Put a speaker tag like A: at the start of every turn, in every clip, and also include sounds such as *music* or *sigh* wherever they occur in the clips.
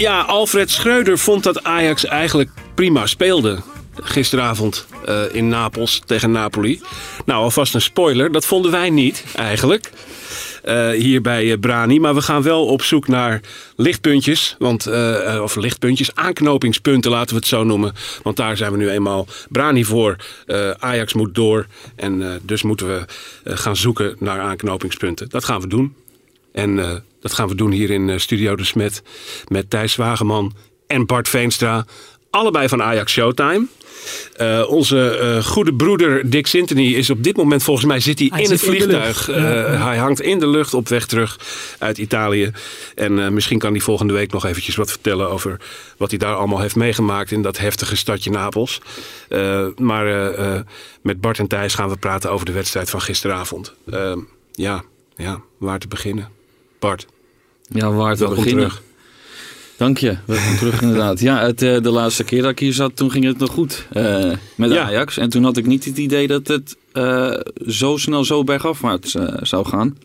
A: Ja, Alfred Schreuder vond dat Ajax eigenlijk prima speelde. Gisteravond eh, in Napels tegen Napoli. Nou, alvast een spoiler. Dat vonden wij niet eigenlijk. eh, hier bij eh, Brani. Maar we gaan wel op zoek naar lichtpuntjes. Want, of lichtpuntjes, aanknopingspunten laten we het zo noemen. Want daar zijn we nu eenmaal Brani voor. Ajax moet door. En dus moeten we gaan zoeken naar aanknopingspunten. Dat gaan we doen. En eh, dat gaan we doen hier in eh, Studio De Smet. Met Thijs Wageman en Bart Veenstra. Allebei van Ajax Showtime. Eh, onze goede broeder Dick Sintony is op dit moment, volgens mij, zit hij,
B: Hij
A: in
B: zit
A: het
B: in
A: vliegtuig.
B: Ja,
A: Hij hangt in de lucht op weg terug uit Italië. En misschien kan hij volgende week nog eventjes wat vertellen over wat hij daar allemaal heeft meegemaakt in dat heftige stadje Napels. Maar met Bart en Thijs gaan we praten over de wedstrijd van gisteravond. Ja, ja, waar te beginnen? Bart,
C: Ja, waar te beginnen.
A: terug.
C: Dank je. Welkom terug *laughs* inderdaad. Ja, het, eh, de laatste keer dat ik hier zat, toen ging het nog goed eh, met
A: Ja.
C: Ajax. En toen had ik niet het idee dat het eh, zo snel zo bergafwaarts zou gaan.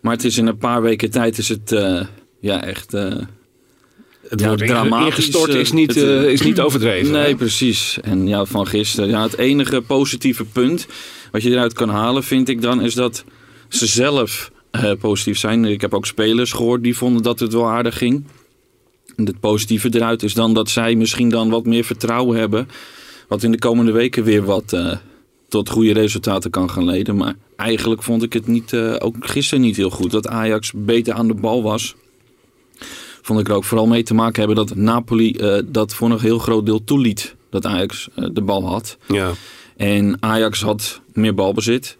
C: Maar het is in een paar weken tijd is het ja, echt...
A: Het
C: Ja,
A: inge-
C: dramatisch,
A: ingestort is niet,
C: het,
A: is niet overdreven.
C: Nee,
A: hè?
C: precies. En ja, van gisteren. Ja, het enige positieve punt wat je eruit kan halen, vind ik dan, is dat ze zelf positief zijn. Ik heb ook spelers gehoord die vonden dat het wel aardig ging. Het positieve eruit is dan dat zij misschien dan wat meer vertrouwen hebben. Wat in de komende weken weer wat eh, tot goede resultaten kan gaan leiden. Maar eigenlijk vond ik het niet, eh, ook gisteren niet heel goed. Dat Ajax beter aan de bal was. Vond ik er ook vooral mee te maken hebben dat Napoli eh, dat voor een heel groot deel toeliet. Dat Ajax eh, de bal had.
A: Ja.
C: En Ajax had meer balbezit.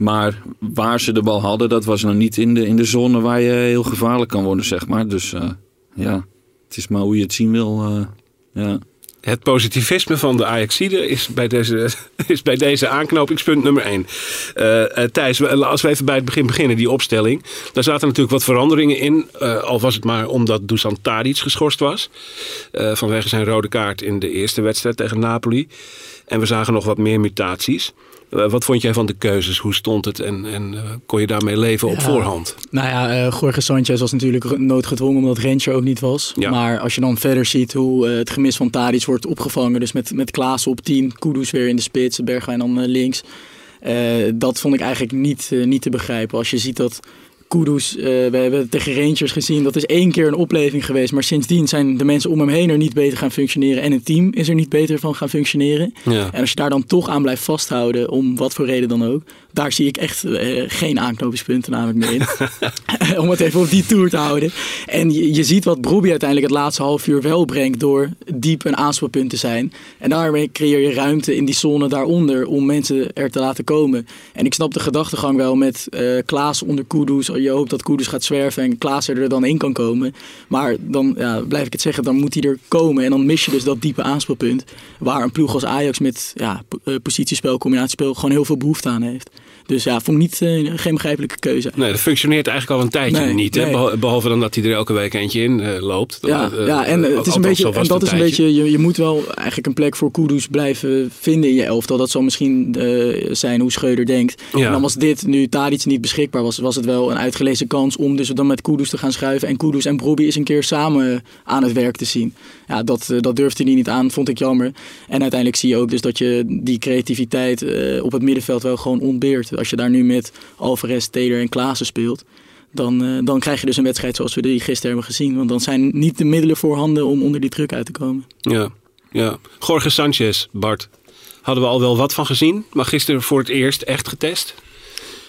C: Maar waar ze de bal hadden, dat was nog niet in de, in de zone waar je heel gevaarlijk kan worden, zeg maar. Dus eh, ja, het is maar hoe je het zien wil. eh, ja.
A: Het positivisme van de Ajaxide is bij deze, *laughs* is bij deze aanknopingspunt nummer 1. Thijs, we- als we even bij het begin beginnen, die opstelling. Daar zaten natuurlijk wat veranderingen in. eh, al was het maar omdat Dusan Tadic geschorst was. eh, vanwege zijn rode kaart in de eerste wedstrijd tegen Napoli. En we zagen nog wat meer mutaties. Eh, wat vond jij van de keuzes? Hoe stond het? En, en eh, kon je daarmee leven op
B: Ja.
A: voorhand?
B: Nou ja, eh Jorge Sanchez was natuurlijk noodgedwongen omdat Rentje ook niet was.
A: Ja.
B: Maar als je dan verder ziet hoe het gemis van Tadic wordt opgevangen. Dus met, met Klaas op 10, Kudus weer in de spits, Bergwijn dan links. Dat vond ik eigenlijk niet, niet te begrijpen. Als je ziet dat Kudus, eh, we hebben het tegen Rangers gezien, dat is één keer een opleving geweest. Maar sindsdien zijn de mensen om hem heen er niet beter gaan functioneren. En het team is er niet beter van gaan functioneren.
A: Ja.
B: En als je daar dan toch aan blijft vasthouden, om wat voor reden dan ook, daar zie ik echt eh, geen aanknopingspunten namelijk meer in. *laughs* om het even op die tour te houden. En je, ziet wat Brobbey uiteindelijk het laatste half uur wel brengt door diep een aanspeelpunt te zijn. En daarmee creëer je ruimte in die zone daaronder om mensen er te laten komen. En ik snap de gedachtegang wel met eh Klaas onder Kudus. Je hoopt dat Kudus gaat zwerven en Klaas er dan in kan komen. Maar dan ja, blijf ik het zeggen, dan moet hij er komen. En dan mis je dus dat diepe aanspeelpunt. Waar een ploeg als Ajax met ja, eh, positiespel, combinatiespel gewoon heel veel behoefte aan heeft. Dus ja, vond ik niet, eh, geen begrijpelijke keuze.
A: Nee, dat functioneert eigenlijk al een tijdje
B: Nee,
A: niet. Hè?
B: nee.
A: Behalve dan dat hij er elke week eentje in eh, loopt.
B: Ja,
A: Eh,
B: ja en het is een beetje, en dat is een beetje, je, je moet wel eigenlijk een plek voor Kudus blijven vinden in je elftal. Dat zal misschien zijn hoe Schreuder denkt.
A: Ja.
B: En dan was dit, nu Tadic niet beschikbaar was, was het wel een uitgelezen kans om dus dan met Kudus te gaan schuiven. En Kudus en Brobbey eens een keer samen aan het werk te zien. Ja, dat, dat durfde hij niet aan, vond ik jammer. En uiteindelijk zie je ook dus dat je die creativiteit op het middenveld wel gewoon ontbeert. Als je daar nu met Alvarez, Taylor en Klaassen speelt. Dan, eh, dan krijg je dus een wedstrijd zoals we die gisteren hebben gezien. Want dan zijn niet de middelen voorhanden om onder die druk uit te komen.
A: Ja, ja. Jorge Sanchez, Bart. Hadden we al wel wat van gezien. Maar gisteren voor het eerst echt getest.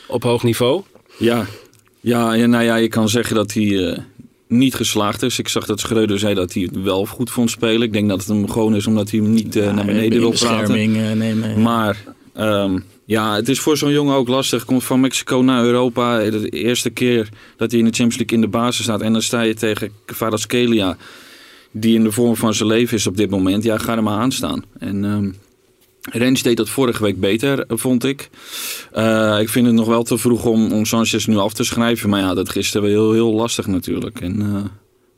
A: Op hoog niveau.
C: Ja. Ja, ja, nou ja, je kan zeggen dat hij eh, niet geslaagd is. Ik zag dat Schreuder zei dat hij het wel goed vond spelen. Ik denk dat het hem gewoon is omdat hij hem niet eh, naar beneden
B: in
C: wil praten.
B: bescherming eh, nemen.
C: Maar ehm, ja, het is voor zo'n jongen ook lastig. Komt van Mexico naar Europa. De eerste keer dat hij in de Champions League in de basis staat. En dan sta je tegen Kvaratskhelia. Die in de vorm van zijn leven is op dit moment. Ja, ga er maar aan staan. En ehm Rens deed dat vorige week beter, eh, vond ik. Eh, ik vind het nog wel te vroeg om, om Sanchez nu af te schrijven. Maar ja, dat gisteren wel heel, heel lastig natuurlijk. En eh,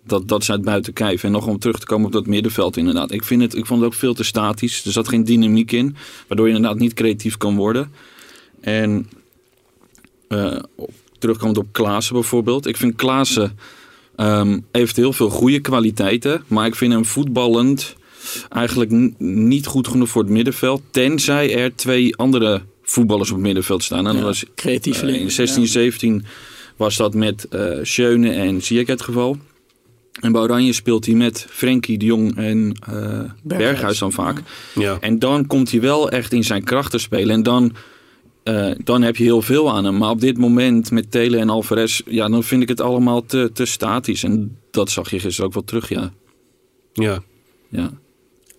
C: dat, dat is uit buiten kijf. En nog om terug te komen op dat middenveld inderdaad. Ik, vind het, ik vond het ook veel te statisch. Er zat geen dynamiek in. Waardoor je inderdaad niet creatief kan worden. En eh, op- terugkomend op Klaassen bijvoorbeeld. Ik vind Klaassen ehm, heeft heel veel goede kwaliteiten. Maar ik vind hem voetballend eigenlijk niet goed genoeg voor het middenveld. Tenzij er twee andere voetballers op het middenveld staan. En dat was
B: creatieve
C: eh,
B: link,
C: in 16, 17 was dat met eh Schöne en Ziyech het geval. En bij Oranje speelt hij met Frenkie de Jong en eh, Berghuis dan vaak.
A: Ja.
C: En dan komt hij wel echt in zijn kracht te spelen. En dan, eh, dan heb je heel veel aan hem. Maar op dit moment met Telen en Alvarez, ja, dan vind ik het allemaal te, te statisch. En dat zag je gisteren ook wel terug, ja.
A: Ja.
C: ja.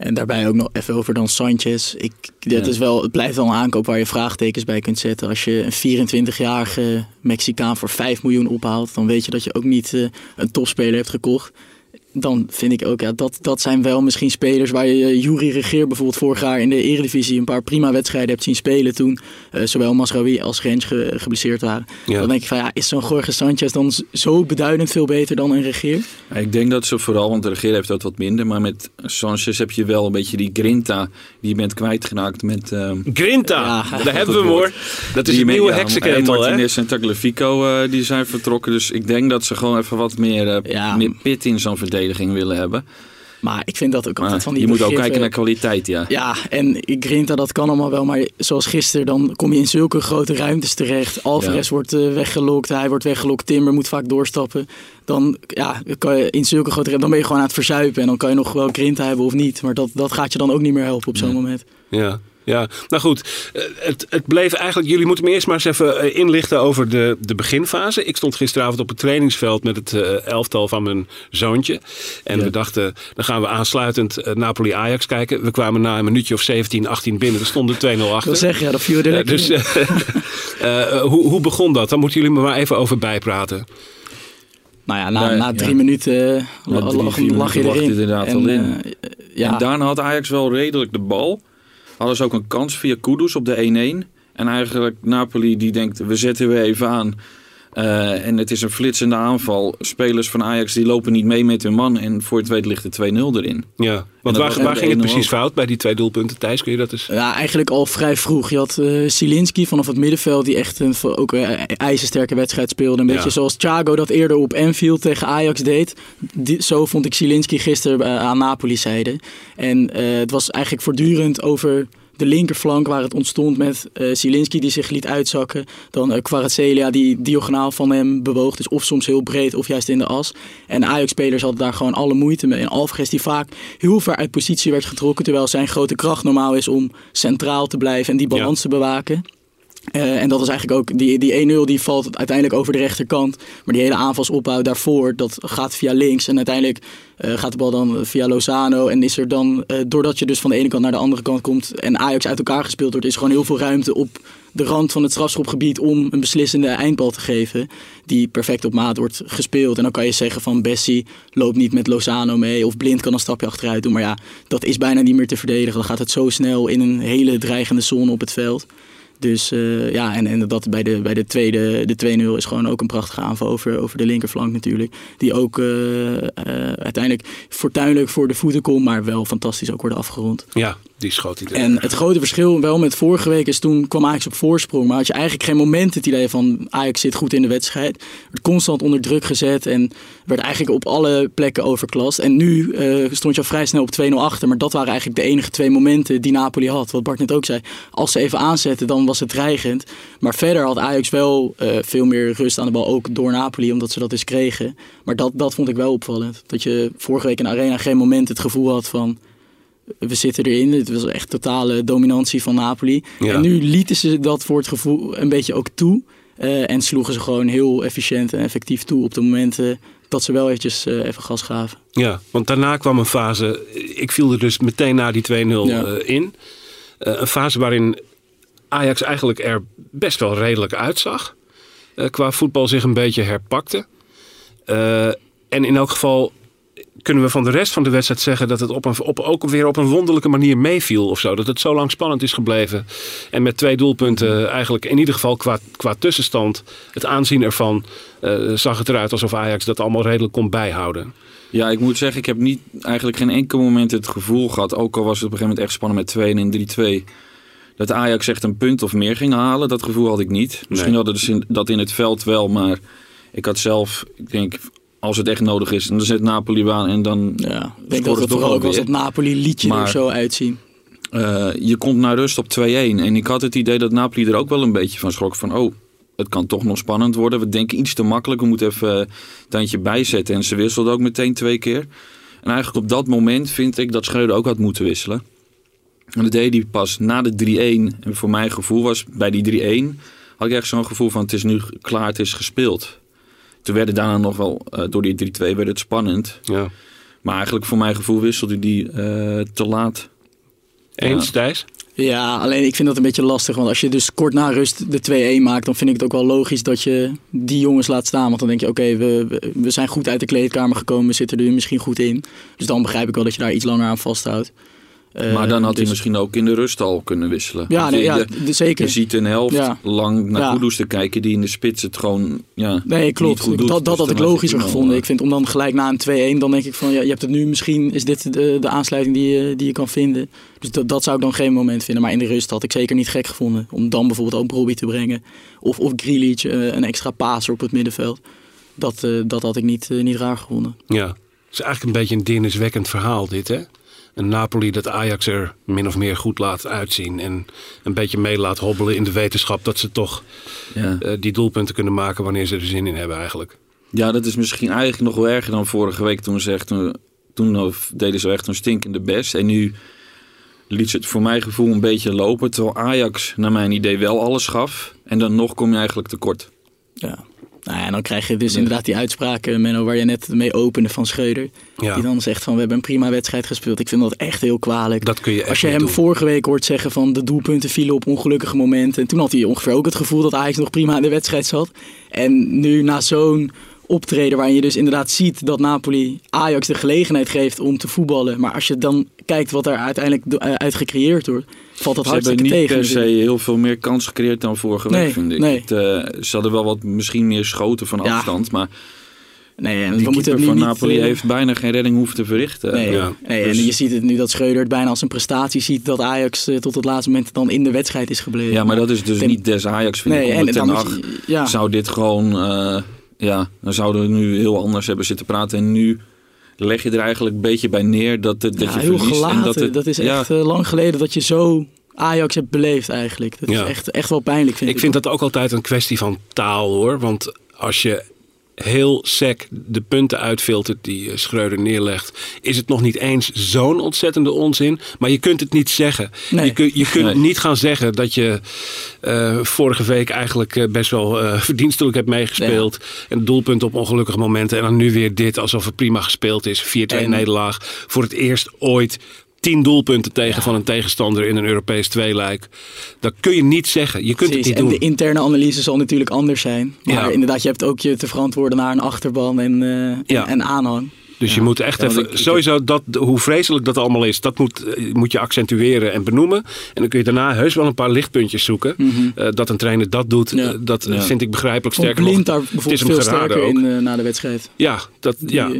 B: En daarbij ook nog even over dan Sanchez. Ik, dat
C: Ja.
B: is wel, het blijft wel een aankoop waar je vraagtekens bij kunt zetten. Als je een 24-jarige Mexicaan voor 5 miljoen ophaalt, dan weet je dat je ook niet eh, een topspeler hebt gekocht. Dan vind ik ook, ja, dat, dat zijn wel misschien spelers waar je uh, Jury Regeer bijvoorbeeld vorig jaar in de Eredivisie een paar prima wedstrijden hebt zien spelen toen eh, zowel Masraoui als Rens ge- geblesseerd waren.
A: Ja.
B: Dan denk ik van ja, is zo'n Jorge Sanchez dan zo beduidend veel beter dan een Regeer?
C: Ja, Ik denk dat ze vooral, want de regering heeft dat wat minder. Maar met Sanchez heb je wel een beetje die grinta die je bent kwijtgeraakt met... ehm,
A: Grinta,
B: Ja.
A: daar hebben we hem hoor. Dat is
C: Die
A: een nieuwe
C: ja,
A: heksenketel,
C: en
A: hè?
C: Martinez en Tagliafico eh, die zijn vertrokken. Dus ik denk dat ze gewoon even wat meer, eh,
B: Ja.
C: meer pit in zo'n verdediging willen hebben.
B: Maar ik vind dat ook altijd
C: Maar
B: van die
C: je moet ook kijken naar kwaliteit, ja.
B: Ja, en Grinta, dat kan allemaal wel. Maar zoals gisteren, dan kom je in zulke grote ruimtes terecht. Alvarez
C: Ja.
B: wordt eh, weggelokt, hij wordt weggelokt. Timber moet vaak doorstappen. Dan, ja, kan je in zulke grote ruimtes, dan ben je gewoon aan het verzuipen. En dan kan je nog wel Grinta hebben of niet. Maar dat, dat gaat je dan ook niet meer helpen op zo'n
C: Nee.
B: moment.
A: Ja, ja. nou goed. eh, Het, het bleef eigenlijk. Jullie moeten me eerst maar eens even eh, inlichten over de, de beginfase. Ik stond gisteravond op het trainingsveld met het eh, elftal van mijn zoontje. En
C: Ja.
A: we dachten, dan gaan we aansluitend eh, Napoli-Ajax kijken. We kwamen na een minuutje of 17, 18 binnen. Er stonden 2-0
B: Ik wil
A: achter.
B: zeggen, ja, dat viel er
A: dus *laughs* hoe, hoe begon dat? Dan moeten jullie me maar even over bijpraten.
B: Nou ja, na, na drie
C: ja.
B: minuten
C: Na
B: la-
C: drie,
B: lag, je erin.
C: je inderdaad
B: en,
C: al in.
B: ja,
C: En daarna had Ajax wel redelijk de bal. Hadden ook een kans via Kudus op de 1-1. En eigenlijk Napoli die denkt, we zetten we even aan. Eh, en het is een flitsende aanval. Spelers van Ajax die lopen niet mee met hun man. En voor het weet ligt er 2-0 erin.
A: Ja. Want waar, ging het
C: 1-0
A: precies fout bij die twee doelpunten? Thijs, kun je dat eens...
B: Ja, eigenlijk al vrij vroeg. Je had eh Zielinski vanaf het middenveld, die echt een ook een ijzersterke wedstrijd speelde. Een
A: Ja.
B: beetje zoals Thiago dat eerder op Anfield tegen Ajax deed. Die, zo vond ik Zielinski gisteren eh, aan Napoli zijde. En eh, het was eigenlijk voortdurend over de linkerflank waar het ontstond met eh Zielinski die zich liet uitzakken. Dan Kvaratskhelia die diagonaal van hem bewoog. Dus of soms heel breed of juist in de as. En Ajax-spelers hadden daar gewoon alle moeite mee. En Alvarez die vaak heel ver uit positie werd getrokken. Terwijl zijn grote kracht normaal is om centraal te blijven en die balans te bewaken. Eh, en dat is eigenlijk ook, die, die 1-0 die valt uiteindelijk over de rechterkant. Maar die hele aanvalsopbouw daarvoor, dat gaat via links. En uiteindelijk eh, gaat de bal dan via Lozano. En is er dan, eh, doordat je dus van de ene kant naar de andere kant komt en Ajax uit elkaar gespeeld wordt, is gewoon heel veel ruimte op de rand van het strafschopgebied om een beslissende eindbal te geven. Die perfect op maat wordt gespeeld. En dan kan je zeggen van Bessie loopt niet met Lozano mee. Of Blind kan een stapje achteruit doen. Maar ja, dat is bijna niet meer te verdedigen. Dan gaat het zo snel in een hele dreigende zone op het veld. Dus eh, ja, en, en dat bij de, bij de tweede, de 2-0 is gewoon ook een prachtige aanval over, over de linkerflank natuurlijk. Die ook eh, eh, uiteindelijk fortuinlijk voor de voeten komt, maar wel fantastisch ook wordt afgerond.
A: Ja, die schoot.
B: En het grote verschil wel met vorige week is toen kwam Ajax op voorsprong. Maar had je eigenlijk geen moment het idee van Ajax zit goed in de wedstrijd. Werd constant onder druk gezet en werd eigenlijk op alle plekken overklast. En nu eh, stond je al vrij snel op 2-0 achter. Maar dat waren eigenlijk de enige twee momenten die Napoli had. Wat Bart net ook zei. Als ze even aanzetten, dan was het dreigend. Maar verder had Ajax wel eh, veel meer rust aan de bal. Ook door Napoli, omdat ze dat eens kregen. Maar dat, dat vond ik wel opvallend. Dat je vorige week in de Arena geen moment het gevoel had van we zitten erin. Het was echt totale dominantie van Napoli.
A: Ja.
B: En nu lieten ze dat voor het gevoel een beetje ook toe. Eh, en sloegen ze gewoon heel efficiënt en effectief toe op de momenten dat ze wel eventjes eh, even gas gaven.
A: Ja, want daarna kwam een fase. Ik viel er dus meteen na die 2-0
B: Ja.
A: eh, in. Eh, een fase waarin Ajax eigenlijk er best wel redelijk uitzag. Eh, qua voetbal zich een beetje herpakte. Eh, en in elk geval kunnen we van de rest van de wedstrijd zeggen dat het op een, op, ook weer op een wonderlijke manier meeviel of zo. Dat het zo lang spannend is gebleven. En met twee doelpunten eigenlijk in ieder geval qua, qua tussenstand, het aanzien ervan, eh, zag het eruit alsof Ajax dat allemaal redelijk kon bijhouden.
C: Ja, ik moet zeggen, ik heb niet, eigenlijk geen enkel moment het gevoel gehad, ook al was het op een gegeven moment echt spannend met 2 en 3-2, dat Ajax echt een punt of meer ging halen. Dat gevoel had ik niet. Misschien
A: Nee.
C: hadden ze dat in het veld wel, maar ik had zelf, ik denk, als het echt nodig is, dan zet Napoli aan en dan
B: Ja, ik denk dat het vooral ook als
C: weer.
B: dat Napoli-liedje er
C: Maar-
B: zo uitzien.
C: Eh, je komt naar rust op 2-1. En ik had het idee dat Napoli er ook wel een beetje van schrok. Van, oh, het kan toch nog spannend worden. We denken iets te makkelijk. We moeten even een tandje bijzetten. En ze wisselden ook meteen twee keer. En eigenlijk op dat moment vind ik dat Schreuder ook had moeten wisselen. En dat deed hij pas na de 3-1. En voor mijn gevoel was bij die 3-1... had ik echt zo'n gevoel van het is nu klaar, het is gespeeld. Toen werden daarna nog wel, eh, door die 3-2 werd het spannend.
A: Ja.
C: Maar eigenlijk voor mijn gevoel wisselde die eh, te laat.
A: Eens,
C: Ja.
A: Thijs?
B: Ja, alleen ik vind dat een beetje lastig. Want als je dus kort na rust de 2-1 maakt, dan vind ik het ook wel logisch dat je die jongens laat staan. Want dan denk je, oké, we, we, we zijn goed uit de kleedkamer gekomen, we zitten er misschien goed in. Dus dan begrijp ik wel dat je daar iets langer aan vasthoudt. Eh,
C: Maar dan had hij
B: dus-
C: misschien ook in de rust al kunnen wisselen.
B: Ja, nee,
C: je,
B: ja
C: je,
B: zeker.
C: je ziet een helft
B: Ja.
C: lang naar
B: Ja.
C: Kudus te kijken die in de spits het gewoon ja,
B: Nee,
C: niet
B: klopt.
C: goed doet.
B: dat dat
C: Dus
B: had ik logischer
C: al,
B: gevonden.
C: eh,
B: Ik vind om dan gelijk na een 2-1, dan denk ik van ja, je hebt het nu misschien, is dit de, de aansluiting die je, die je kan vinden. Dus dat, dat zou ik dan geen moment vinden. Maar in de rust had ik zeker niet gek gevonden. Om dan bijvoorbeeld ook Robbie te brengen. Of, of Grealish, eh, een extra paser op het middenveld. Dat, eh, dat had ik niet, eh, niet raar gevonden.
A: Ja. Het is eigenlijk een beetje een deerniswekkend verhaal dit, hè? Een Napoli dat Ajax er min of meer goed laat uitzien. En een beetje mee laat hobbelen in de wetenschap dat ze toch
C: ja.
A: eh, die doelpunten kunnen maken wanneer ze er zin in hebben eigenlijk.
C: ja, dat is misschien eigenlijk nog wel erger dan vorige week toen ze echt een- toen deden ze echt een stinkende best. En nu liet ze het voor mijn gevoel een beetje lopen. Terwijl Ajax naar mijn idee wel alles gaf. En dan nog kom je eigenlijk tekort.
B: Ja. Nou ja, en dan krijg je dus inderdaad die uitspraak, eh, Menno, waar je net mee opende van Schreuder.
A: Ja.
B: Die dan zegt van we hebben een prima wedstrijd gespeeld. Ik vind dat echt heel kwalijk.
A: Dat kun je echt
B: Als je hem
A: doen.
B: vorige week hoort zeggen van de doelpunten vielen op ongelukkige momenten. En toen had hij ongeveer ook het gevoel dat Ajax nog prima in de wedstrijd zat. En nu na zo'n optreden waarin je dus inderdaad ziet dat Napoli Ajax de gelegenheid geeft om te voetballen. Maar als je dan kijkt wat er uiteindelijk eh, uit gecreëerd wordt, valt dat
C: Ze hebben niet
B: tegen.
C: per se
B: natuurlijk.
C: heel veel meer kans gecreëerd dan vorige week, vind ik.
B: nee.
C: Het, eh, ze hadden wel wat misschien meer schoten van
B: Ja.
C: afstand. Maar
B: Nee, en
C: die
B: we moeten
C: van
B: niet,
C: Napoli
B: eh,
C: heeft bijna geen redding hoeven te verrichten.
B: Nee,
A: Ja.
B: nee,
C: Dus-
B: en je ziet het nu dat Schreuder het bijna als een prestatie ziet dat Ajax eh, tot het laatste moment dan in de wedstrijd is gebleven.
C: Ja, maar dat is dus
B: Ten-
C: niet des Ajax, vind
B: Nee,
C: ik.
B: en
C: Ten
B: ja.
C: zou dit gewoon... eh, ja, dan zouden we nu heel anders hebben zitten praten. En nu leg je er eigenlijk een beetje bij neer dat, het, dat
B: Ja,
C: je
B: heel
C: verliest.
B: gelaten.
C: En
B: Dat,
C: dat, het,
B: is
C: ja,
B: echt eh, lang geleden dat je zo Ajax hebt beleefd eigenlijk. Dat
A: Ja.
B: is echt, echt wel pijnlijk vind ik.
A: Ik vind dat ook altijd een kwestie van taal hoor. Want als je heel sec de punten uitfiltert die eh, Schreuder neerlegt, is het nog niet eens zo'n ontzettende onzin. Maar je kunt het niet zeggen.
B: Nee.
A: Je, kun, je kunt
C: Nee.
A: niet gaan zeggen dat je eh, vorige week eigenlijk eh, best wel eh, verdienstelijk hebt meegespeeld. En doelpunten op ongelukkige momenten. En dan nu weer dit alsof het prima gespeeld is. 4-2
B: En-
A: nederlaag. Voor het eerst ooit. 10 doelpunten tegen van een tegenstander in een Europees tweeluik. Dat kun je niet zeggen. Je kunt
B: Precies,
A: het
B: en
A: niet
B: de
A: doen.
B: interne analyse zal natuurlijk anders zijn. Maar
A: Ja.
B: inderdaad, je hebt ook je te verantwoorden naar een achterban en, eh,
A: Ja.
B: en, en aanhang.
A: Dus je moet echt even,
C: ik-
A: sowieso dat, hoe vreselijk dat allemaal is, dat moet, eh, moet je accentueren en benoemen. En dan kun je daarna heus wel een paar lichtpuntjes zoeken. Eh, dat een trainer dat doet,
B: Ja.
A: dat
C: Ja.
A: vind ik begrijpelijk. Sterker nog,
B: daar
A: het is
B: bijvoorbeeld
A: hem
B: veel sterker
A: ook.
B: in na de wedstrijd.
A: Ja, dat, ja.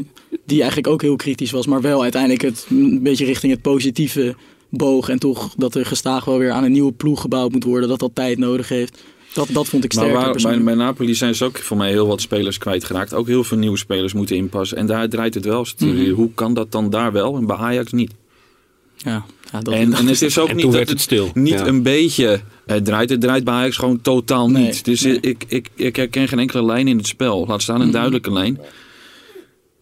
B: Die, eigenlijk ook heel kritisch was, maar wel uiteindelijk het, een beetje richting het positieve boog. En toch dat er gestaag wel weer aan een nieuwe ploeg gebouwd moet worden, dat dat tijd nodig heeft. Dat, dat vond ik
C: Maar
B: sterker
C: waar, bij, bij Napoli zijn ze ook voor mij heel wat spelers kwijtgeraakt. Ook heel veel nieuwe spelers moeten inpassen. En daar draait het wel.
B: Mhm.
C: Hoe kan dat dan daar wel en bij Ajax niet?
B: Ja, ja, dat,
C: en, en het is ook
A: En
C: niet dat
A: het stil.
C: niet
A: Ja.
C: een beetje het draait. Het draait bij Ajax gewoon totaal
B: Nee,
C: niet. Dus
B: nee.
C: ik, ik, ik herken geen enkele lijn in het spel. Laat staan een
B: Mhm.
C: duidelijke lijn.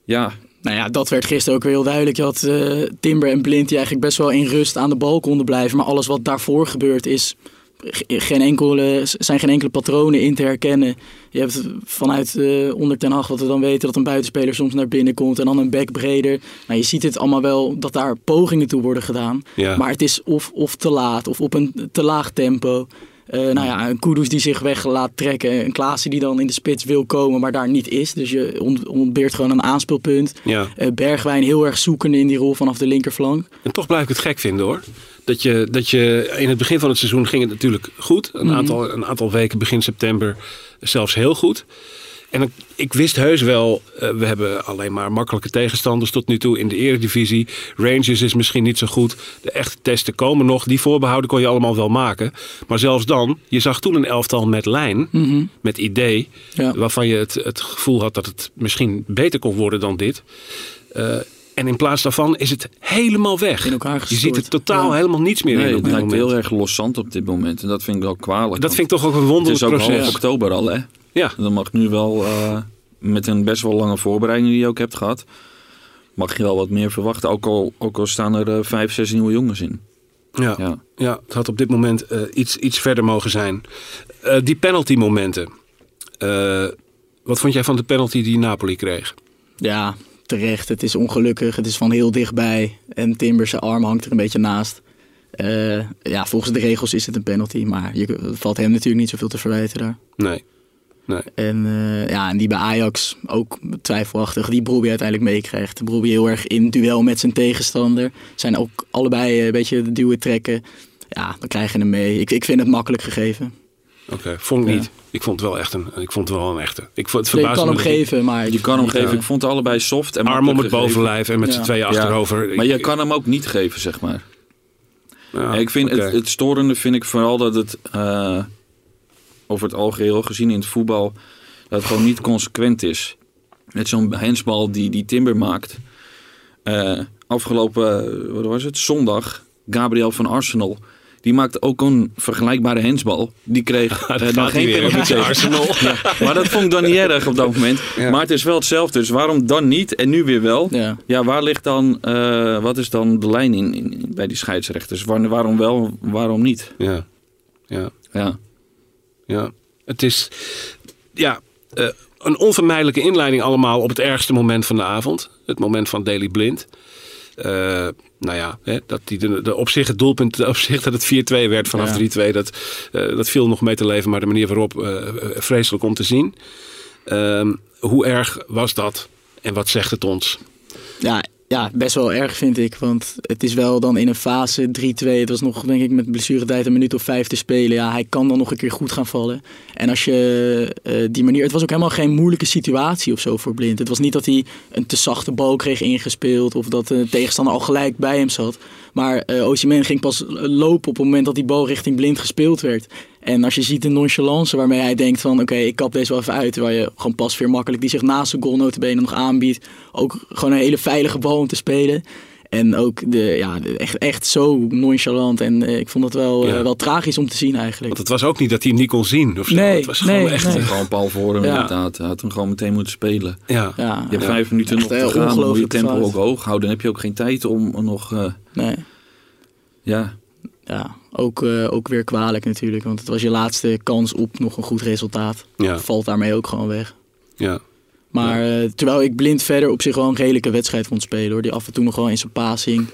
C: Ja,
B: Nou ja, dat werd gisteren ook weer heel duidelijk. Je had eh, Timber en Blind die eigenlijk best wel in rust aan de bal konden blijven. Maar alles wat daarvoor gebeurt is ge- geen enkele, zijn geen enkele patronen in te herkennen. Je hebt vanuit eh onder Ten Hag wat we dan weten dat een buitenspeler soms naar binnen komt en dan een back breder. Nou, je ziet het allemaal wel dat daar pogingen toe worden gedaan.
A: Ja.
B: Maar het is of, of te laat of op een te laag tempo. Eh, nou ja, een Kudus die zich weg laat trekken. Een Klaassen die dan in de spits wil komen, maar daar niet is. Dus je ont- ontbeert gewoon een aanspeelpunt.
A: Ja.
B: Eh, Bergwijn heel erg zoekende in die rol vanaf de linkerflank.
A: En toch blijf ik het gek vinden hoor. Dat je, dat je in het begin van het seizoen ging het natuurlijk goed. Een,
B: Mhm.
A: aantal, een aantal weken begin september zelfs heel goed. En ik- ik wist heus wel, eh, we hebben alleen maar makkelijke tegenstanders tot nu toe in de eredivisie. Rangers is misschien niet zo goed. De echte testen komen nog. Die voorbehouden kon je allemaal wel maken. Maar zelfs dan, je zag toen een elftal met lijn, met idee.
B: Ja.
A: Waarvan je het, het gevoel had dat het misschien beter kon worden dan dit. Eh, en in plaats daarvan is het helemaal weg.
B: In elkaar
A: je ziet er totaal
B: Ja.
A: helemaal niets meer
C: Nee,
A: in op
C: het lijkt
A: moment.
C: heel erg loszand op dit moment. En dat vind ik wel kwalijk.
A: Dat vind ik toch ook een
C: Het
A: wonderlijk
C: is ook half
A: proces.
C: oktober al, hè?
A: Ja,
C: Dan mag nu wel, eh, met een best wel lange voorbereiding die je ook hebt gehad, mag je wel wat meer verwachten. Ook al, ook al staan er eh, vijf, zes nieuwe jongens in.
A: ja.
C: Ja.
A: Ja, het had op dit moment eh, iets, iets verder mogen zijn. Eh, die penalty momenten. Eh, wat vond jij van de penalty die Napoli kreeg?
B: Ja, terecht. Het is ongelukkig. Het is van heel dichtbij. En Timbers zijn arm hangt er een beetje naast. Eh, ja, volgens de regels is het een penalty. Maar je, het valt hem natuurlijk niet zoveel te verwijten daar.
A: Nee. Nee.
B: En, eh, ja, en die bij Ajax ook twijfelachtig. Die Brobbey uiteindelijk meekrijgt. Brobbey heel erg in duel met zijn tegenstander. Zijn ook allebei eh, een beetje duwen trekken. Ja, dan krijg je hem mee. Ik, ik vind het makkelijk gegeven.
A: Oké, vond ik
B: Ja.
A: niet. Ik vond het wel echt een, ik vond het wel een echte. Ik vond, het
B: Je
A: verbaasde
B: kan hem geven, maar...
C: Je kan hem geven.
A: Ja.
C: Ik vond het allebei soft en
A: Arm om het
C: gegeven.
A: bovenlijf en met
B: Ja.
A: z'n tweeën
C: Ja.
A: achterover.
C: Maar je kan hem ook niet geven, zeg maar.
A: Ja,
C: ik vind het, het storende vind ik vooral dat het eh, over het algeheel gezien in het voetbal dat het gewoon niet consequent is. Met zo'n hensbal die, die Timber maakt. Eh, afgelopen, eh, wat was het? Zondag, Gabriel van Arsenal. Die maakte ook een vergelijkbare hensbal. Die kreeg *laughs*
A: daar
C: eh, dan
A: gaat hij
C: geen penalty.
A: Arsenal. *laughs*
C: Ja, maar dat vond ik dan niet erg op dat moment.
A: Ja.
C: Maar het is wel hetzelfde. Dus waarom dan niet en nu weer wel?
B: Ja.
C: Ja, waar ligt dan, wat is dan de lijn in, in, bij die scheidsrechters? Waar- waarom wel, waarom niet?
A: Ja, ja,
C: Ja.
A: Ja. Het is ja, eh, een onvermijdelijke inleiding allemaal op het ergste moment van de avond. Het moment van Daily Blind. Eh, nou ja, hè, dat die de, de op zich het doelpunt, op zich dat het 4-2 werd vanaf
B: Ja.
A: 3-2, dat, eh, dat viel nog mee te leven. Maar de manier waarop, vreselijk om te zien. Ehm, hoe erg was dat? En wat zegt het ons?
B: Ja, ja, best wel erg vind ik. Want het is wel dan in een fase 3-2. Het was nog, denk ik, met blessuretijd een minuut of vijf te spelen. Ja, hij kan dan nog een keer goed gaan vallen. En als je eh, die manier... Het was ook helemaal geen moeilijke situatie of zo voor Blind. Het was niet dat hij een te zachte bal kreeg ingespeeld... of dat de tegenstander al gelijk bij hem zat. Maar eh Osimhen ging pas lopen op het moment dat die bal richting Blind gespeeld werd. En als je ziet de nonchalance waarmee hij denkt van... oké, ik kap deze wel even uit. Waar je gewoon pas weer makkelijk die zich naast de goal notabene nog aanbiedt. Ook gewoon een hele veilige bal om te spelen. En ook de, ja, echt, echt zo nonchalant. En eh, ik vond het wel,
A: Ja.
B: eh, wel tragisch om te zien eigenlijk.
A: Want het was ook niet dat hij hem niet kon zien. Of zo.
B: Nee,
A: het was
B: nee,
A: gewoon echt.
B: nee.
C: Gewoon Paul voor hem
B: Ja.
C: inderdaad. Hij had hem gewoon meteen moeten spelen.
A: Ja.
B: Ja,
C: Je hebt
B: ja.
C: vijf minuten
B: Echt,
C: nog te gaan. Dan moet je
B: ongelooflijk
C: tempo
B: fout.
C: ook hoog houden. Dan heb je ook geen tijd om nog... eh,
B: Nee.
C: ja,
B: Ja, ook, eh, ook weer kwalijk natuurlijk. Want het was je laatste kans op nog een goed resultaat.
A: Ja.
B: Valt daarmee ook gewoon weg.
A: Ja.
B: Maar eh, terwijl ik blind verder op zich wel een redelijke wedstrijd vond spelen hoor. Die af en toe nog wel in zijn passing.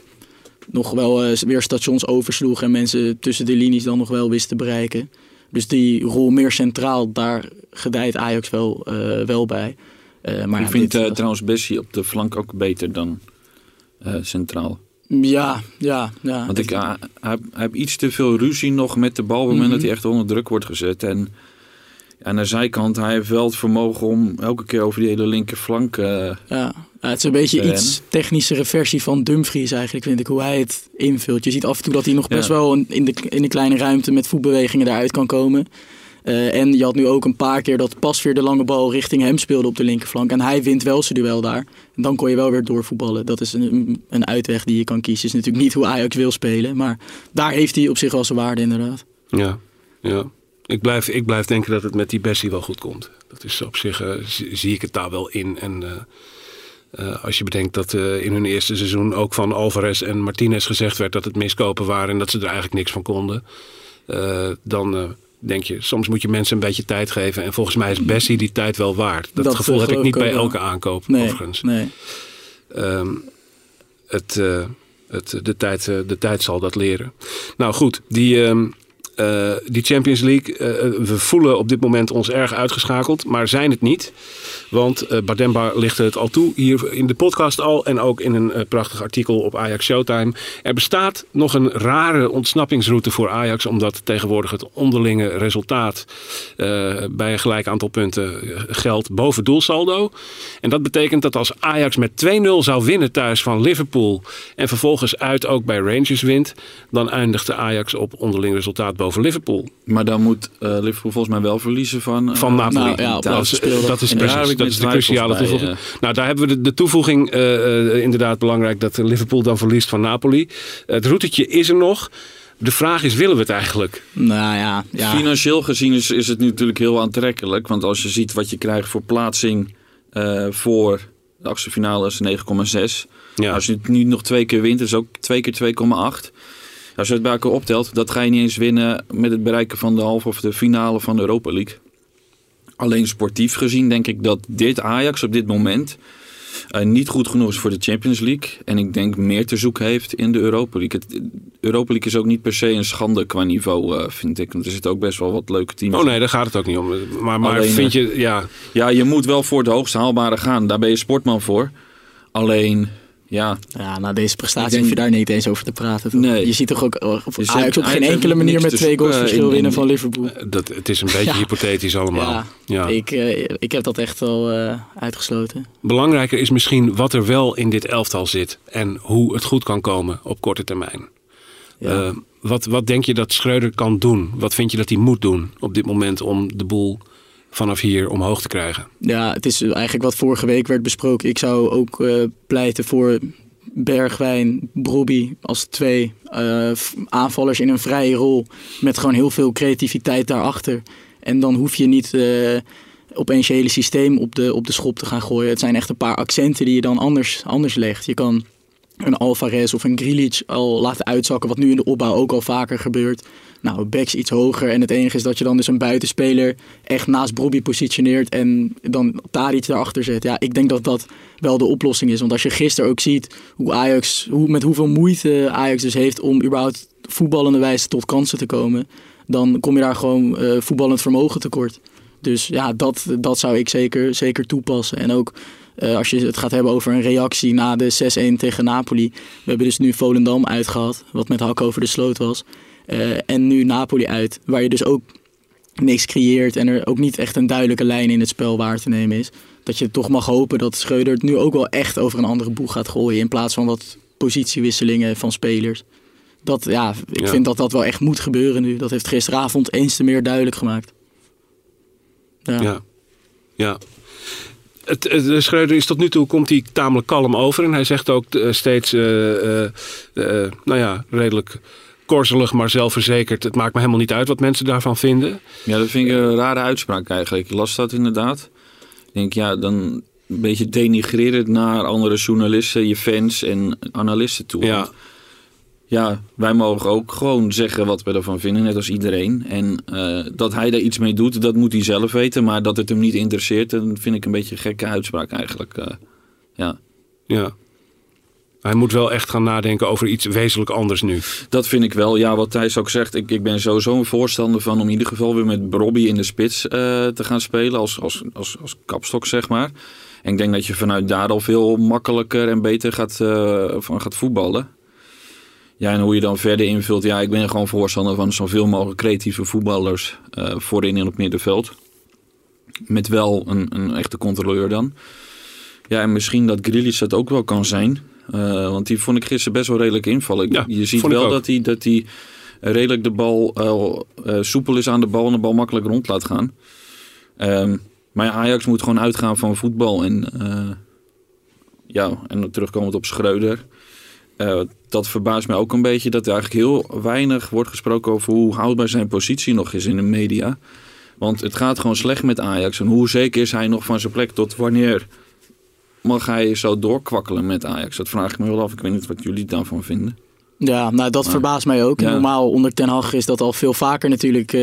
B: Nog wel eh, weer stations oversloeg en mensen tussen de linies dan nog wel wist te bereiken. Dus die rol meer centraal, daar gedijt Ajax wel, eh, wel bij. Eh, maar
C: ik
B: ja,
C: vind
B: dit
C: eh, trouwens Bessie op de flank ook beter dan eh, centraal.
B: Ja, ja, ja.
C: Want ik, ah, hij, hij heeft iets te veel ruzie nog met de bal op het moment
B: Mhm.
C: dat hij echt onder druk wordt gezet. En aan de zijkant, hij heeft wel het vermogen om elke keer over die hele linkerflank... eh,
B: Ja, ja, het is een beetje iets technischere versie van Dumfries eigenlijk, vind ik, hoe hij het invult. Je ziet af en toe dat hij nog best
C: Ja.
B: wel in de, in de kleine ruimte met voetbewegingen daaruit kan komen. Eh, en je had nu ook een paar keer dat pas weer de lange bal richting hem speelde op de linkerflank. En hij wint wel zijn duel daar. En dan kon je wel weer doorvoetballen. Dat is een, een uitweg die je kan kiezen. is natuurlijk niet hoe Ajax wil spelen. Maar daar heeft hij op zich wel zijn waarde inderdaad.
A: Ja, ja. Ik blijf, ik blijf denken dat het met die Bessie wel goed komt. Dat is op zich, eh, zie, ik het daar wel in. En eh, als je bedenkt dat in hun eerste seizoen ook van Alvarez en Martinez gezegd werd dat het miskopen waren en dat ze er eigenlijk niks van konden. dan denk je, soms moet je mensen een beetje tijd geven. En volgens mij is Bessie die tijd wel waard. Dat,
B: Dat,
A: gevoel heb ik niet bij elke aankoop
B: Nee,
A: overigens.
B: nee.
A: Ehm, het, eh, het, de, tijd, eh, de tijd zal dat leren. Nou goed, die, ehm, eh, die Champions League. eh, we voelen op dit moment ons erg uitgeschakeld, maar zijn het niet. Want eh Bademba lichtte het al toe hier in de podcast al en ook in een prachtig artikel op Ajax Showtime. Er bestaat nog een rare ontsnappingsroute voor Ajax, omdat tegenwoordig het onderlinge resultaat bij een gelijk aantal punten geldt boven doelsaldo. En dat betekent dat als Ajax met 2-0 zou winnen thuis van Liverpool en vervolgens uit ook bij Rangers wint, dan eindigt de Ajax op onderling resultaat boven Liverpool.
C: Maar dan moet eh, Liverpool volgens mij wel verliezen van... eh,
A: Van Napoli.
B: nou ja,
A: dat, is,
B: speeldag?
A: dat is
C: En daar
A: precies dat is de cruciale
C: bij,
A: toevoeging. Nou, daar hebben we de, de toevoeging eh, eh, inderdaad belangrijk dat Liverpool dan verliest van Napoli. Het routetje is er nog. De vraag is, willen we het eigenlijk?
B: Nou ja, ja.
C: Financieel gezien is, is het nu natuurlijk heel aantrekkelijk. Want als je ziet wat je krijgt voor plaatsing eh, voor de achtste finale is 9,6.
A: Ja.
C: Als je het nu nog twee keer wint, is ook twee keer 2,8. Als je het bij elkaar optelt, dat ga je niet eens winnen met het bereiken van de halve of de finale van de Europa League. Alleen sportief gezien denk ik dat dit Ajax op dit moment eh, niet goed genoeg is voor de Champions League. En ik denk meer te zoeken heeft in de Europa League. Het, Europa League is ook niet per se een schande qua niveau, eh, vind ik. Want er zitten ook best wel wat leuke teams
A: Oh nee, daar gaat het ook niet om. Maar, maar
C: Alleen,
A: vind je, ja,
C: Ja, je moet wel voor het hoogst haalbare gaan. Daar ben je sportman voor. Alleen, ja,
B: Ja, na deze prestatie
C: denk-
B: hoef je daar niet eens over te praten. toch?
C: Nee.
B: Je ziet toch ook eh,
C: Dus
B: Ajax
C: Ajax
B: op geen enkele manier met twee goals verschil
C: in-
B: winnen
C: in-
B: van Liverpool.
A: dat, het is een beetje
B: Ja.
A: hypothetisch allemaal.
B: Ja,
A: Ja.
B: Ik, eh, ik heb dat echt wel eh, uitgesloten.
A: Belangrijker is misschien wat er wel in dit elftal zit. En hoe het goed kan komen op korte termijn.
B: Ja.
A: Eh, wat, wat denk je dat Schreuder kan doen? Wat vind je dat hij moet doen op dit moment om de boel vanaf hier omhoog te krijgen?
B: Ja, het is eigenlijk wat vorige week werd besproken. Ik zou ook eh, pleiten voor Bergwijn, Brobbey als twee eh, aanvallers in een vrije rol. Met gewoon heel veel creativiteit daarachter. En dan hoef je niet eh, opeens je hele systeem op de, op de schop te gaan gooien. Het zijn echt een paar accenten die je dan anders, anders legt. Je kan een Alvarez of een Grilic al laten uitzakken, wat nu in de opbouw ook al vaker gebeurt. Nou, backs iets hoger en het enige is dat je dan dus een buitenspeler echt naast Bobby positioneert en dan Tadic daarachter zet. Ja, ik denk dat dat wel de oplossing is. Want als je gisteren ook ziet hoe Ajax, hoe, met hoeveel moeite Ajax dus heeft om überhaupt voetballende wijze tot kansen te komen, dan kom je daar gewoon eh, voetballend vermogen tekort. Dus ja, dat, dat zou ik zeker, zeker toepassen. En ook eh, als je het gaat hebben over een reactie na de 6-1 tegen Napoli. We hebben dus nu Volendam uitgehad, wat met hak over de sloot was. Eh, en nu Napoli uit, waar je dus ook niks creëert en er ook niet echt een duidelijke lijn in het spel waar te nemen is. Dat je toch mag hopen dat Schreuder het nu ook wel echt over een andere boeg gaat gooien. In plaats van wat positiewisselingen van spelers. Dat, ja, ik
A: Ja.
B: vind dat dat wel echt moet gebeuren nu. Dat heeft gisteravond eens te meer duidelijk gemaakt. Ja.
A: Ja. ja. Het, de Schreuder is tot nu toe komt hij tamelijk kalm over. En hij zegt ook eh, steeds, eh, nou ja, redelijk korzelig, maar zelfverzekerd. Het maakt me helemaal niet uit wat mensen daarvan vinden.
C: Ja, dat vind ik een rare uitspraak eigenlijk. Ik las dat inderdaad. Ik denk, ja, dan een beetje denigrerend naar andere journalisten, je fans en analisten toe.
A: Ja.
C: Ja, wij mogen ook gewoon zeggen wat we ervan vinden, net als iedereen. En eh, dat hij daar iets mee doet, dat moet hij zelf weten. Maar dat het hem niet interesseert, dan vind ik een beetje een gekke uitspraak eigenlijk. eh. ja.
A: Ja. Hij moet wel echt gaan nadenken over iets wezenlijk anders nu.
C: Dat vind ik wel. Ja, wat Thijs ook zegt. Ik, ik ben sowieso een voorstander van om in ieder geval weer met Robbie in de spits eh, te gaan spelen. Als, als, als, als kapstok, zeg maar. En ik denk dat je vanuit daar al veel makkelijker en beter gaat, eh, van gaat voetballen. Ja, en hoe je dan verder invult. Ja, ik ben gewoon voorstander van zoveel mogelijk creatieve voetballers eh, voorin en op middenveld. Met wel een, een echte controleur dan. Ja, en misschien dat Grealish dat ook wel kan zijn. Eh, want die vond ik gisteren best wel redelijk invallen.
A: Ja,
C: je ziet wel dat hij, dat hij redelijk de bal eh, eh, soepel is aan de bal en de bal makkelijk rond laat gaan. Ehm, maar ja, Ajax moet gewoon uitgaan van voetbal. En, eh, ja, en dan terugkomend op Schreuder. Dat verbaast mij ook een beetje dat er eigenlijk heel weinig wordt gesproken over hoe houdbaar zijn positie nog is in de media. Want het gaat gewoon slecht met Ajax. En hoe zeker is hij nog van zijn plek? Tot wanneer mag hij zo doorkwakkelen met Ajax? Dat vraag ik me wel af. Ik weet niet wat jullie daarvan vinden.
B: Ja, nou dat
C: Maar-
B: verbaast mij ook.
C: Ja.
B: Normaal onder Ten Hag is dat al veel vaker natuurlijk. eh,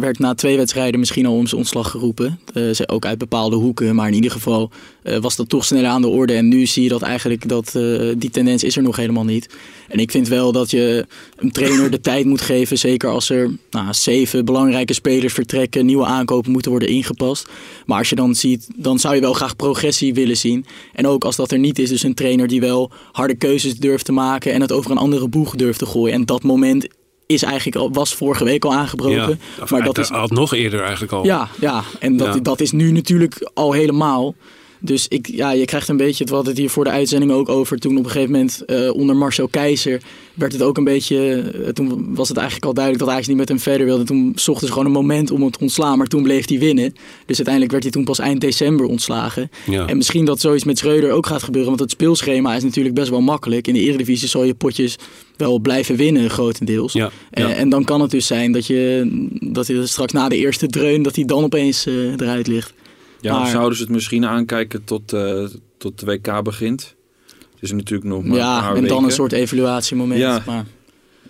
B: werd na twee wedstrijden misschien al om zijn ontslag geroepen. Eh, ze- ook uit bepaalde hoeken. Maar in ieder geval eh, was dat toch sneller aan de orde. En nu zie je dat eigenlijk dat, die tendens is er nog helemaal niet. En ik vind wel dat je een trainer de *laughs* tijd moet geven. Zeker als er nou, zeven belangrijke spelers vertrekken. Nieuwe aankopen moeten worden ingepast. Maar als je dan ziet, dan zou je wel graag progressie willen zien. En ook als dat er niet is, dus een trainer die wel harde keuzes durft te maken en het over een andere boeg durft te gooien. En dat moment is eigenlijk al, was vorige week al aangebroken. Maar dat is,
A: had nog eerder eigenlijk al.
B: ja, ja, en dat,
A: Ja.
B: dat is nu natuurlijk al helemaal. Dus ik, ja, je krijgt een beetje, we hadden het hier voor de uitzending ook over. Toen op een gegeven moment eh, onder Marcel Keizer werd het ook een beetje. eh, toen was het eigenlijk al duidelijk dat Ajax niet met hem verder wilde. Toen zochten ze gewoon een moment om hem te ontslaan. Maar toen bleef hij winnen. Dus uiteindelijk werd hij toen pas eind december ontslagen.
A: Ja.
B: En misschien dat zoiets met Schreuder ook gaat gebeuren. Want het speelschema is natuurlijk best wel makkelijk. In de Eredivisie zal je potjes wel blijven winnen, grotendeels.
A: Ja,
B: Eh,
A: ja.
B: en dan kan het dus zijn dat je, dat je straks na de eerste dreun, dat hij dan opeens eh, eruit ligt.
C: Ja,
B: Maar-
C: zouden ze het misschien aankijken tot, eh, tot de WK begint? Het is natuurlijk nog maar een
B: ja,
C: paar
B: en dan een soort evaluatiemoment.
C: Ja.
B: Maar,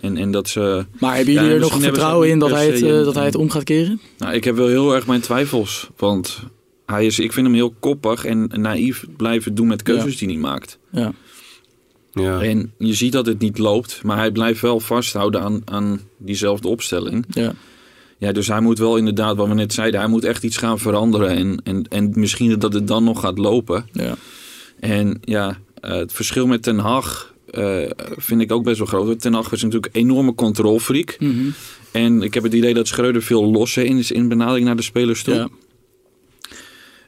C: En, en dat ze...
B: maar hebben
C: Ja,
B: jullie er nog vertrouwen in dat hij, het, eh, dat hij het om gaat keren?
C: Nou, ik heb wel heel erg mijn twijfels. Want hij is, ik vind hem heel koppig en naïef blijven doen met keuzes
B: Ja.
C: die hij niet maakt.
B: Ja.
A: Ja.
C: En je ziet dat het niet loopt, maar hij blijft wel vasthouden aan, aan diezelfde opstelling.
B: Ja.
C: Ja, dus hij moet wel inderdaad, wat we net zeiden, hij moet echt iets gaan veranderen. En, en, en misschien dat het dan nog gaat lopen.
B: Ja.
C: En ja, eh, het verschil met Ten Hag eh, vind ik ook best wel groot. Ten Hag is natuurlijk een enorme controlfreak.
B: Mhm.
C: En ik heb het idee dat Schreuder veel losser in is in benadering naar de spelers toe.
B: ja.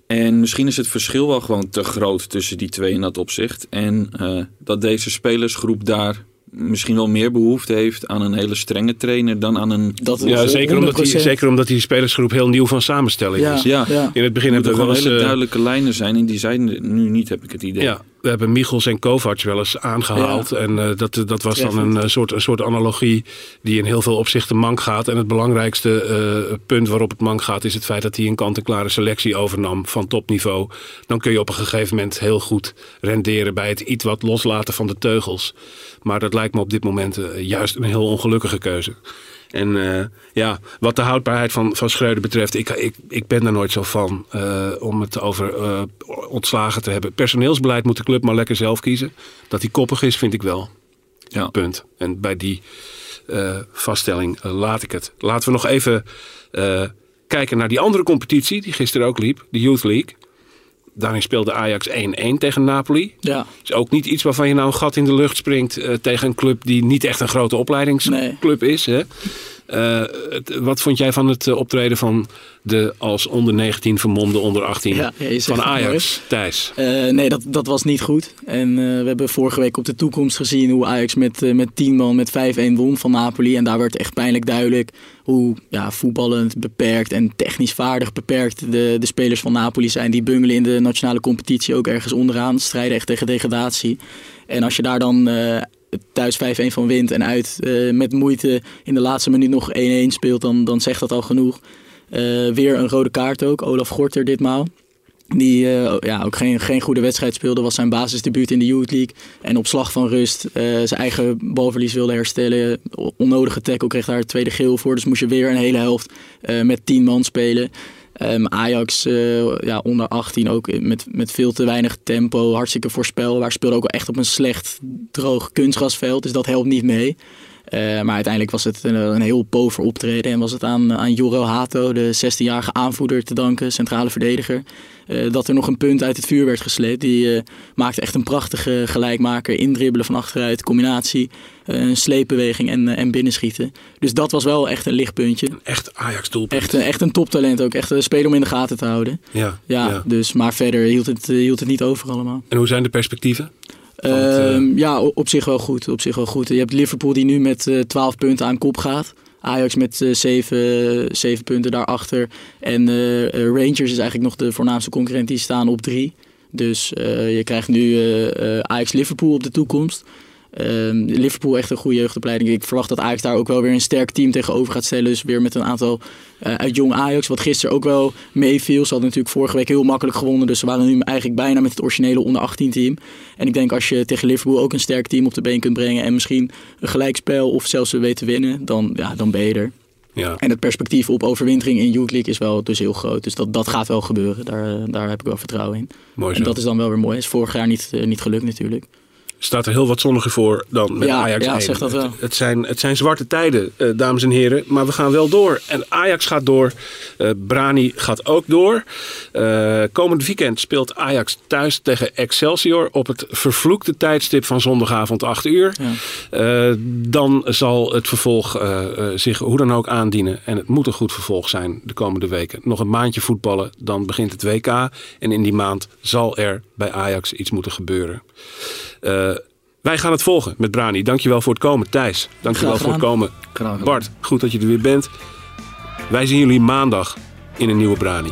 C: En misschien is het verschil wel gewoon te groot tussen die twee in dat opzicht. En eh, dat deze spelersgroep daar misschien wel meer behoefte heeft aan een hele strenge trainer dan aan een...
B: Dat is
A: Ja, zeker omdat, die,
B: 100%.
A: zeker omdat die spelersgroep heel nieuw van samenstelling
B: Ja.
A: is.
C: Ja,
B: Ja.
A: In het begin
C: er
A: hebben we
C: gewoon hele
A: eh,
C: duidelijke lijnen zijn en die zijn er nu niet, heb ik het idee.
A: Ja, we hebben Michels en Kovacs wel eens aangehaald.
B: Ja.
A: En eh, dat, dat was dan een, eh, soort, een soort analogie die in heel veel opzichten mank gaat. En het belangrijkste eh, punt waarop het mank gaat is het feit dat hij een kant-en-klare selectie overnam van topniveau. Dan kun je op een gegeven moment heel goed renderen bij het iets wat loslaten van de teugels. Maar dat lijkt me op dit moment eh, juist een heel ongelukkige keuze. En eh, ja, wat de houdbaarheid van, van Schreuder betreft, ik, ik, ik ben daar nooit zo van eh, om het over eh, ontslagen te hebben. Personeelsbeleid moet de club maar lekker zelf kiezen. Dat hij koppig is, vind ik wel.
C: Ja.
A: Punt. En bij die vaststelling laat ik het. Laten we nog even kijken naar die andere competitie die gisteren ook liep, de Youth League. Daarin speelde Ajax 1-1 tegen Napoli.
B: Ja.
A: Is ook niet iets waarvan je nou een gat in de lucht springt eh, tegen een club die niet echt een grote opleidingsclub is. Hè? Eh, het- wat vond jij van het eh, optreden van de als onder 19 vermomde onder 18
B: Ja, ja, je zegt
A: van Ajax, Thijs?
B: Eh, nee, dat, dat was niet goed. En we hebben vorige week op de toekomst gezien hoe Ajax met, met 10 man met 5-1 won van Napoli. En daar werd echt pijnlijk duidelijk hoe ja, voetballend beperkt en technisch vaardig beperkt de, de spelers van Napoli zijn. Die bungelen in de nationale competitie ook ergens onderaan, strijden echt tegen degradatie. En als je daar dan thuis 5-1 van wint en uit eh, met moeite in de laatste minuut nog 1-1 speelt, dan, dan zegt dat al genoeg. Eh, weer een rode kaart ook, Olaf Gorter ditmaal. Die eh, ja, ook geen, geen goede wedstrijd speelde. Was zijn basisdebuut in de Youth League. En op slag van rust zijn eigen balverlies wilde herstellen. Onnodige tackle kreeg daar het tweede geel voor. Dus moest je weer een hele helft met 10 man spelen. Ehm, Ajax eh, ja, onder 18 ook met, met veel te weinig tempo. Hartstikke voorspelbaar. Speelde ook wel echt op een slecht droog kunstgrasveld. Dus dat helpt niet mee. Eh, maar uiteindelijk was het een, een heel pover optreden. En was het aan, aan Joro Hato, de 16-jarige aanvoerder, te danken, centrale verdediger. eh, dat er nog een punt uit het vuur werd gesleept. Die eh, maakte echt een prachtige gelijkmaker. Indribbelen van achteruit, combinatie, een sleepbeweging en, en binnenschieten. Dus dat was wel echt een lichtpuntje.
A: Echt Ajax doelpunt.
B: Echt, een- echt een toptalent ook. Echt een speler om in de gaten te houden.
A: Ja,
B: Ja,
A: ja.
B: Dus, maar verder hield het, hield het niet over allemaal.
A: En hoe zijn de perspectieven? Want, eh,
B: Ehm, ja, op zich wel goed. Op zich wel goed. Je hebt Liverpool die nu met eh 12 punten aan kop gaat. Ajax met eh 7, 7 punten daarachter. En eh, eh, Rangers is eigenlijk nog de voornaamste concurrent. Die staan op 3. Dus eh, je krijgt nu eh, eh, Ajax-Liverpool op de toekomst. Ehm, Liverpool echt een goede jeugdopleiding. Ik verwacht dat Ajax daar ook wel weer een sterk team tegenover gaat stellen. Dus weer met een aantal eh, uit jong Ajax. Wat gisteren ook wel meeviel. Ze hadden natuurlijk vorige week heel makkelijk gewonnen. Dus ze waren nu eigenlijk bijna met het originele onder 18 team. En ik denk als je tegen Liverpool ook een sterk team op de been kunt brengen. En misschien een gelijkspel of zelfs weet te winnen. Dan, ja, dan ben je er.
A: Ja.
B: En het perspectief op overwintering in Youth League is wel dus heel groot. Dus dat, dat gaat wel gebeuren. Daar, daar heb ik wel vertrouwen in.
A: Mooi zo.
B: En dat is dan wel weer mooi. is vorig jaar niet, eh, niet gelukt natuurlijk.
A: Staat er heel wat zonniger voor dan met
B: Ja,
A: Ajax
B: ja,
A: 1.
B: zeg dat wel.
A: Het, het zijn, het zijn zwarte tijden, eh, dames en heren. Maar we gaan wel door. En Ajax gaat door. Eh, Brani gaat ook door. Eh, komend weekend speelt Ajax thuis tegen Excelsior... op het vervloekte tijdstip van zondagavond 8 uur.
B: Ja.
A: Dan zal het vervolg zich hoe dan ook aandienen. En het moet een goed vervolg zijn de komende weken. Nog een maandje voetballen, dan begint het WK. En in die maand zal er bij Ajax iets moeten gebeuren. Eh, wij gaan het volgen met Brani. Dankjewel voor het komen, Thijs. Dankjewel voor het komen. Bart, goed dat je er weer bent. Wij zien jullie maandag in een nieuwe Brani.